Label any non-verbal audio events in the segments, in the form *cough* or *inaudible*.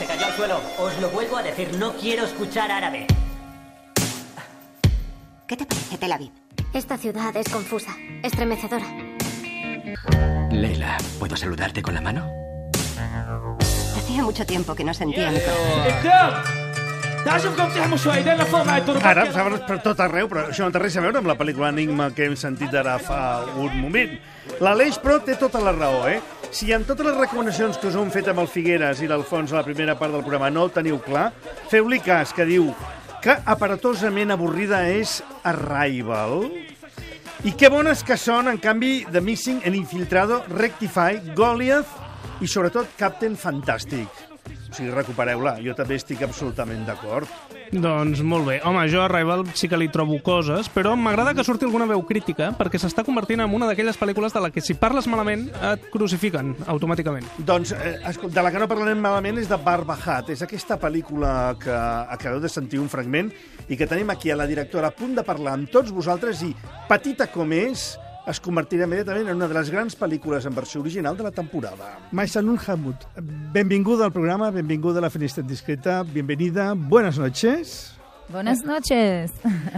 Se cayó al suelo. Os lo vuelvo a decir, no quiero escuchar árabe. ¿Qué te parece Tel Aviv? Esta ciudad es confusa, estremecedora. Leila, ¿puedo saludarte con la mano? Hacía mucho tiempo que no sentía mi Ara saben per tot arreu, però això no té res a veure amb la pel·lícula Enigma que hem sentit ara fa un moment. L'Aleix, però, té tota la raó, eh? Si en totes les recomanacions que us hem fet amb el Figueres i l'Alfons a la primera part del programa no el teniu clar, feu-li cas, que diu que aparatosament avorrida és Arrival. I que bones que són, en canvi, The Missing, en Infiltrado, Rectify, Goliath i, sobretot, Captain Fantastic. O sigui, recupereu-la. Jo també estic absolutament d'acord. Doncs molt bé. Home, jo a Rival sí que li trobo coses, però m'agrada que surti alguna veu crítica, perquè s'està convertint en una d'aquelles pel·lícules de la que si parles malament et crucifiquen automàticament. Doncs, eh, de la que no parlarem malament és de Barbahat. És aquesta pel·lícula que acabeu de sentir un fragment i que tenim aquí a la directora a punt de parlar amb tots vosaltres i, petita com és, es convertirà immediatament en una de les grans pel·lícules en versió original de la temporada. Maisalun Hamud, benvinguda al programa, benvinguda a la Finestra Indiscreta, bienvenida, buenas noches. Buenas noches.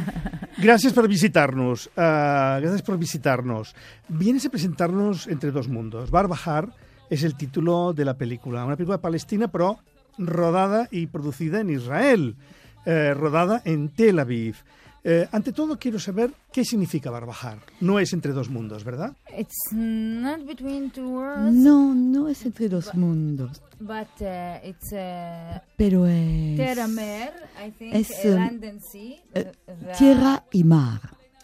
*laughs* Gracias por visitarnos. Uh, gracias por visitarnos. Vienes a presentarnos Entre dos mundos. Barbahar es el título de la película. Una película palestina, pero rodada y producida en Israel. Eh, rodada en Tel Aviv. Eh, ante todo, quiero saber qué significa Barbahar. No es entre dos mundos, ¿verdad? It's not between two worlds. No, no es entre dos mundos. But uh, it's uh, Pero es. Terra Mer, I think, es, uh, um, land and sea. the- tierra y mar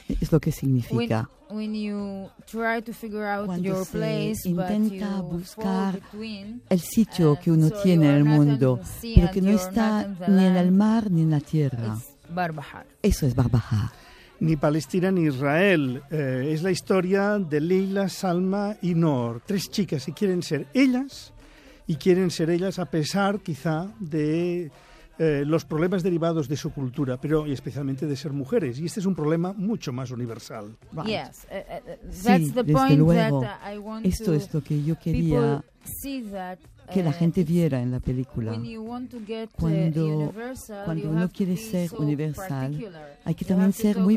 es lo que when, significa. when you try to figure out Cuando your se place, but intenta you buscar between, El sitio uh, que uno so tiene en el mundo, the sea pero que no está not on the ni en el land, mar ni en la tierra. Barbahar. Eso es Barbahar. Ni Palestina ni Israel. Eh, es la historia de Leila, Salma y Nor. Tres chicas que quieren ser ellas y quieren ser ellas a pesar quizá de eh, los problemas derivados de su cultura, pero y especialmente de ser mujeres. Y este es un problema mucho más universal. Right. Yes, uh, uh, uh, Sí, that's the desde point luego. that I want Esto to es lo que yo quería see that que la gente viera en la película. uh, Cuando- cuando uno quiere ser universal, hay que también ser muy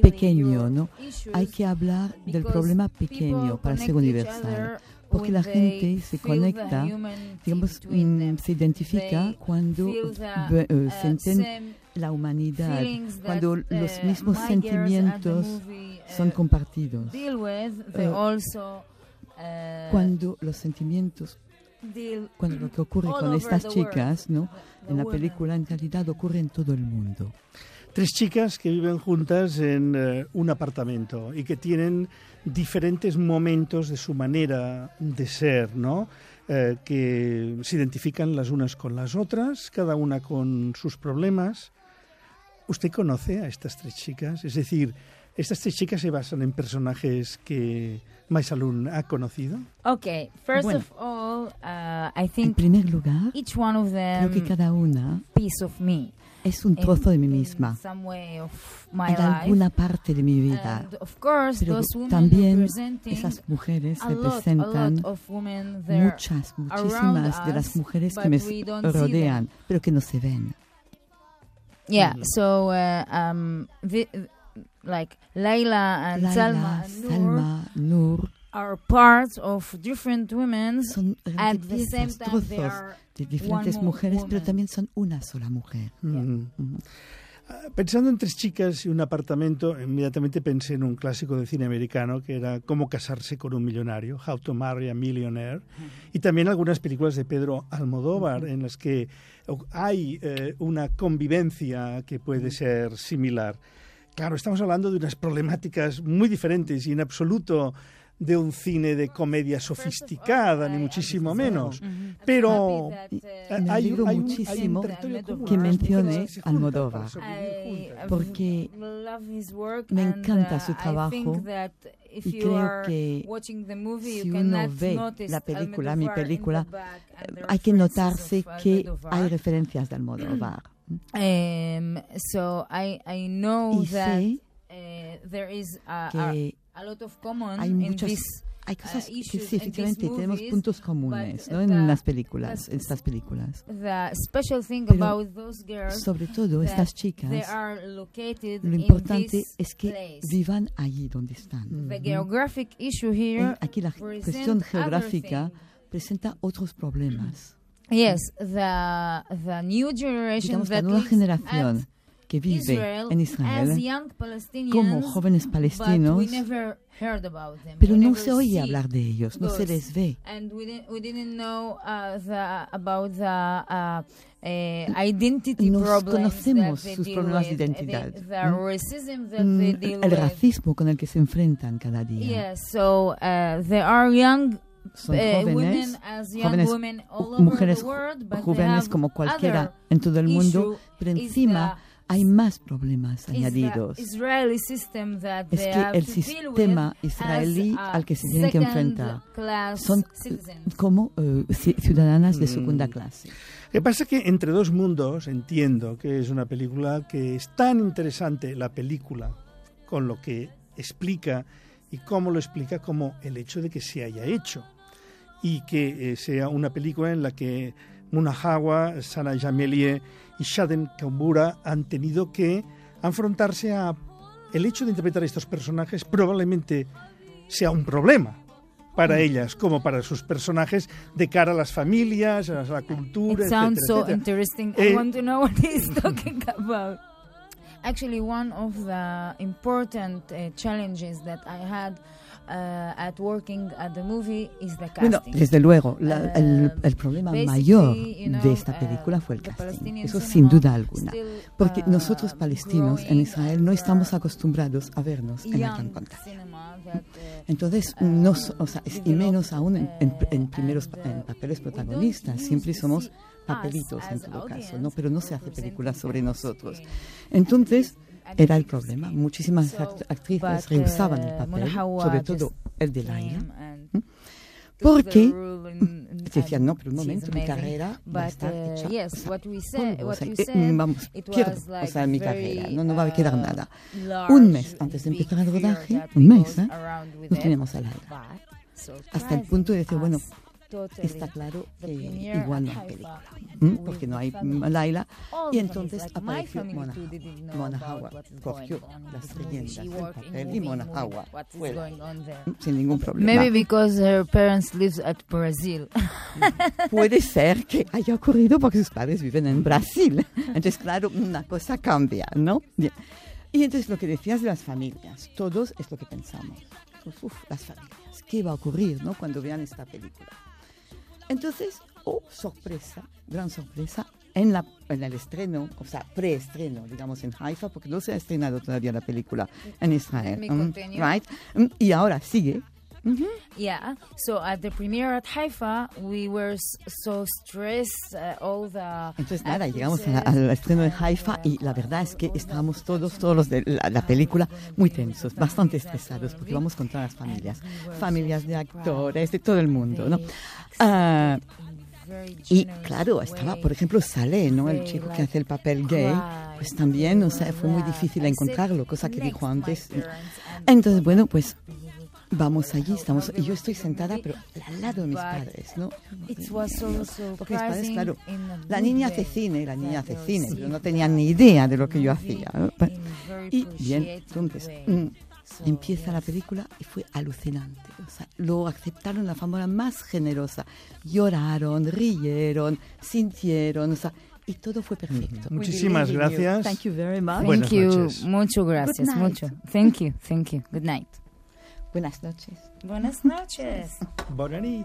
pequeño, ¿no? Hay que hablar del problema pequeño para ser universal. Porque la gente se conecta, digamos, mm, se identifica cuando ve- eh, uh, sienten la humanidad, cuando uh, los mismos sentimientos son compartidos, Eh, uh, cuando los sentimientos, cuando lo que ocurre con estas chicas, ¿no? En la película en realidad ocurre en todo el mundo. Tres chicas que viven juntas en eh, un apartamento y que tienen diferentes momentos de su manera de ser, ¿no? Eh, que se identifican las unas con las otras, cada una con sus problemas. ¿Usted conoce a estas tres chicas? Es decir, ¿estas tres chicas se basan en personajes que Maisalun ha conocido? Okay, first Bueno. of all, uh, I En think primer lugar, each one of creo que them cada una piece of me. es un in- trozo de mí in misma, some way of my en life. alguna parte de mi vida. And of course, Pero those women también esas mujeres a lot, a representan lot of women there. muchas, muchísimas de las us, mujeres but que me we don't see rodean, pero que no se ven. Yeah, so uh, um, the, like Layla and Salma and Noor Salma, Nur, are parts of different women. son At the same time, they are de diferentes one mujeres, pero woman. también son una sola mujer. Mm. Ujú. Ah, Pensando en tres chicas y un apartamento, inmediatamente pensé en un clásico de cine americano que era Cómo casarse con un millonario, How to Marry a Millionaire, y también algunas películas de Pedro Almodóvar en las que hay eh, una convivencia que puede ser similar. Claro, estamos hablando de unas problemáticas muy diferentes y en absoluto de un cine de comedia sofisticada, ni muchísimo menos. Pero eh, uh, hay, un, muchísimo que mencione Almodóvar. Porque me and, encanta uh, su I trabajo y creo que si uno ve la película, mi película, the hay que notarse que hay referencias de Almodóvar. Um, so I I know Y that sé uh, there is a, a, que a lot of common hay in muchas this hay cosas que sí, in efectivamente these tenemos movies, puntos comunes en the- las películas, but- estas películas. The special thing Pero about those girls Sobre todo estas they chicas, are located lo in importante this es que place. vivan allí donde están. The geographic issue here aquí la cuestión geográfica thing. presenta otros problemas. Yes, the the new generation Digamos, la that nueva lives generación at que vive Israel en as Israel young Palestinians, como jóvenes but palestinos, we never heard about them. pero We no never se oye hablar de ellos, no se those. les ve. And we didn't, we didn't know uh, the, about the uh, uh, identity Nos problems conocemos that they sus deal problemas de with, identidad, The, the ¿no? racism that Mm, deal el with. racismo con el que se enfrentan cada día. Yes, so uh, there are young Son uh, jóvenes, women as young jóvenes, women all ju- over mujeres the world, jóvenes como cualquiera en todo el mundo, pero encima the- hay más problemas añadidos. Israeli system that Es que el sistema israelí al que se tienen que second enfrentar class son citizens. como eh, ci- ciudadanas de Mm. segunda clase. Lo que pasa es que Entre dos mundos entiendo que es una película que es tan interesante la película con lo que explica y cómo lo explica como el hecho de que se haya hecho y que eh, sea una película en la que Muna Hawa, Sana Jamelie y Shaden Kambura han tenido que enfrentarse a el hecho de interpretar a estos personajes probablemente sea un problema para ellas como para sus personajes de cara a las familias, a la cultura, It sounds etcétera, so etcétera. interesting. Eh, I want to know what he's talking about. Actually, one of the important uh, challenges that I had uh, at working at the movie is the Bueno, casting. desde luego, la- el, Um, el problema mayor you know, de esta uh, película fue el casting. Eso sin duda alguna. still, Porque uh, nosotros palestinos en Israel no and, estamos uh, acostumbrados a vernos en la gran pantalla. that, uh, Entonces, no, o sea, y menos aún en, en- en primeros en papeles protagonistas, siempre somos papelitos en todo caso, ¿no? Pero no se hace películas sobre nosotros. Entonces, era el problema. Muchísimas act- actrices rehusaban el papel, sobre todo el de Laila, porque *laughs* decían, no, pero un momento, mi carrera va a estar hecha. eh, vamos, pierdo, o sea, mi carrera, no, no va a quedar nada. Un mes antes de empezar el rodaje, un mes, ¿eh? No teníamos a Laila. Hasta el punto de decir, bueno, está claro que igual no hay película, ¿m? porque no hay Laila. Y entonces apareció Mona, Mona Hawa, cogió las riendas del papel y Mona Hawa fue sin ningún problema. Maybe because her parents live at Brazil. *laughs* Puede ser que haya ocurrido porque sus padres viven en Brasil. Entonces, claro, una cosa cambia, ¿no? Bien. Y entonces lo que decías de las familias, todos es lo que pensamos. Uf, uf, las familias, ¿qué va a ocurrir ¿no? cuando vean esta película? Entonces, oh, sorpresa, gran sorpresa, en, la, en el estreno, o sea, preestreno, digamos, en Haifa, porque no se ha estrenado todavía la película en Israel. right? Y ahora sigue. Yeah. So at the premiere at Haifa, we were so stressed. Uh, all the Entonces, nada, llegamos la- actresses al estreno de Haifa y la uh, verdad es que estábamos todos, todos los de la, la película, muy tensos, bastante estresados, porque vamos con todas las familias, familias de actores, de todo el mundo, ¿no? Ah, y claro, estaba, por ejemplo, Saleh, ¿no? El chico que hace el papel gay, pues también, o sea, fue muy difícil encontrarlo, cosa que dijo antes. Entonces, bueno, pues vamos allí, estamos, y yo estoy sentada, pero al lado de mis padres, ¿no? Porque mis padres, claro, la niña hace cine, la niña hace cine, pero no tenían ni idea de lo que yo hacía. Y bien, entonces, mm, empieza la película y fue alucinante. O sea, lo aceptaron la forma más generosa. Lloraron, rieron, sintieron, o sea, y todo fue perfecto. Muchísimas gracias. Thank you very much. Thank you. noches. Mucho gracias. Mucho. Thank you. Thank you. Good night. Buenas noches. Buenas noches. Nit.